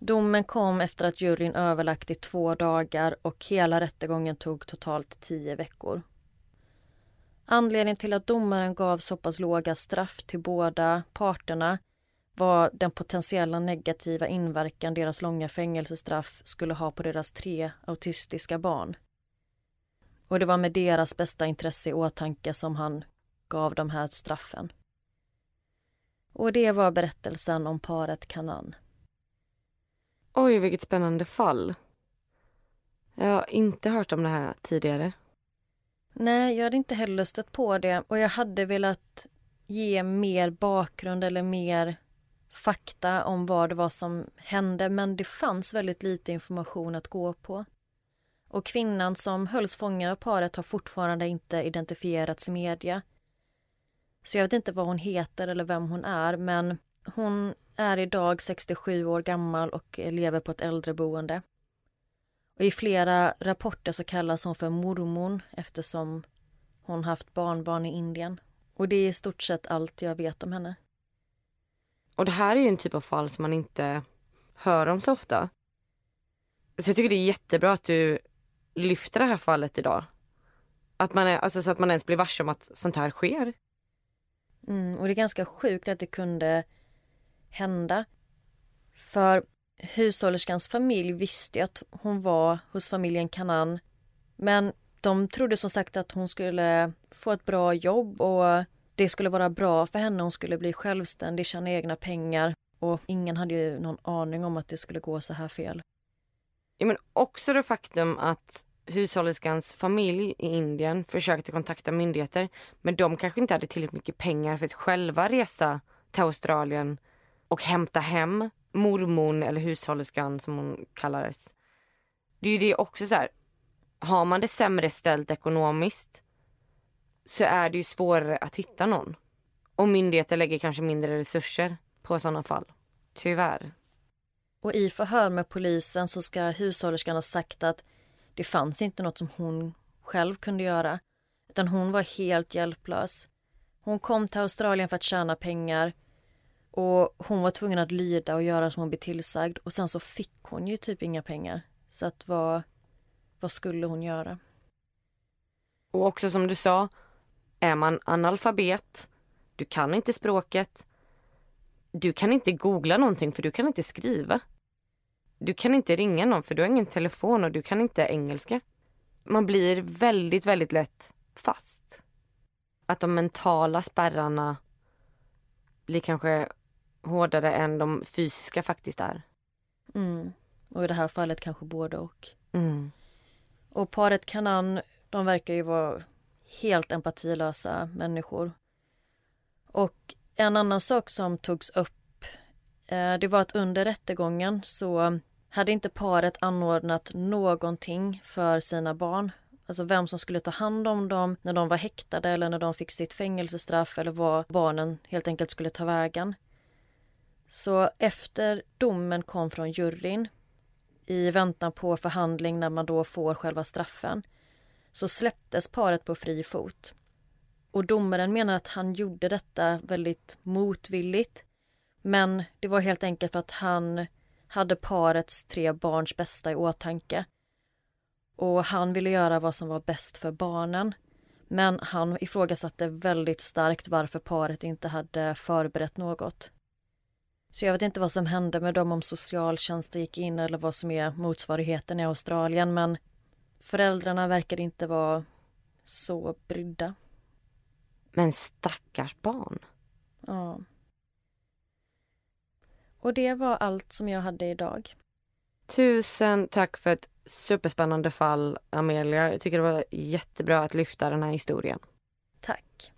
Domen kom efter att juryn överlagt i två dagar och hela rättegången tog totalt tio veckor. Anledningen till att domaren gav så pass låga straff till båda parterna var den potentiella negativa inverkan deras långa fängelsestraff skulle ha på deras tre autistiska barn. Och det var med deras bästa intresse i åtanke som han gav de här straffen. Och det var berättelsen om paret Kanan. Oj, vilket spännande fall. Jag har inte hört om det här tidigare. Nej, jag hade inte heller stött på det och jag hade velat ge mer bakgrund eller mer fakta om vad det var som hände men det fanns väldigt lite information att gå på. Och kvinnan som hölls fången av paret har fortfarande inte identifierats i media. Så jag vet inte vad hon heter eller vem hon är men hon är idag 67 år gammal och lever på ett äldreboende. Och I flera rapporter så kallas hon för mormon eftersom hon haft barnbarn i Indien. Och det är i stort sett allt jag vet om henne. Och det här är ju en typ av fall som man inte hör om så ofta. Så jag tycker det är jättebra att du lyfter det här fallet idag. Att man är, alltså så att man ens blir varse om att sånt här sker. Mm, och det är ganska sjukt att det kunde hända. För hushållerskans familj visste ju att hon var hos familjen Kanan. Men de trodde som sagt att hon skulle få ett bra jobb och det skulle vara bra för henne. Hon skulle bli självständig, tjäna egna pengar och ingen hade ju någon aning om att det skulle gå så här fel. Ja, men också det faktum att hushållerskans familj i Indien försökte kontakta myndigheter men de kanske inte hade tillräckligt mycket pengar för att själva resa till Australien och hämta hem mormon eller hushållerskan som hon kallades. Det är ju det också så här, har man det sämre ställt ekonomiskt så är det ju svårare att hitta någon. Och myndigheter lägger kanske mindre resurser på sådana fall. Tyvärr. Och i förhör med polisen så ska hushållerskan ha sagt att det fanns inte något som hon själv kunde göra. Utan hon var helt hjälplös. Hon kom till Australien för att tjäna pengar och hon var tvungen att lyda och göra som hon blev tillsagd och sen så fick hon ju typ inga pengar. Så att vad, vad skulle hon göra? Och också som du sa, är man analfabet, du kan inte språket, du kan inte googla någonting för du kan inte skriva. Du kan inte ringa någon för du har ingen telefon och du kan inte engelska. Man blir väldigt, väldigt lätt fast. Att de mentala spärrarna blir kanske hårdare än de fysiska faktiskt är. Mm. Och i det här fallet kanske både och. Mm. Och paret Kanan, de verkar ju vara helt empatilösa människor. Och en annan sak som togs upp, eh, det var att under rättegången så hade inte paret anordnat någonting för sina barn. Alltså vem som skulle ta hand om dem när de var häktade eller när de fick sitt fängelsestraff eller var barnen helt enkelt skulle ta vägen. Så efter domen kom från juryn i väntan på förhandling när man då får själva straffen så släpptes paret på fri fot. Och domaren menar att han gjorde detta väldigt motvilligt. Men det var helt enkelt för att han hade parets tre barns bästa i åtanke. Och han ville göra vad som var bäst för barnen. Men han ifrågasatte väldigt starkt varför paret inte hade förberett något. Så jag vet inte vad som hände med dem om socialtjänsten gick in eller vad som är motsvarigheten i Australien men föräldrarna verkade inte vara så brydda. Men stackars barn. Ja. Och det var allt som jag hade idag. Tusen tack för ett superspännande fall, Amelia. Jag tycker det var jättebra att lyfta den här historien. Tack.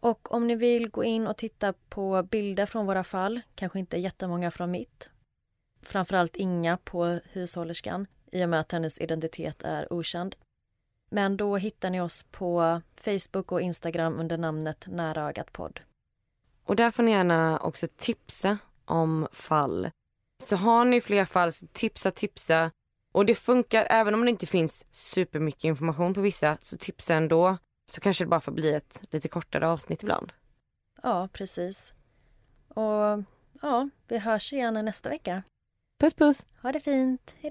Och om ni vill gå in och titta på bilder från våra fall, kanske inte jättemånga från mitt, framförallt inga på hushållerskan i och med att hennes identitet är okänd. Men då hittar ni oss på Facebook och Instagram under namnet Nära ögat podd. Och där får ni gärna också tipsa om fall. Så har ni fler fall, så tipsa, tipsa. Och det funkar även om det inte finns supermycket information på vissa, så tipsa ändå. Så kanske det bara får bli ett lite kortare avsnitt ibland. Ja, precis. Och ja, vi hörs igen nästa vecka. Puss puss! Ha det fint. Hej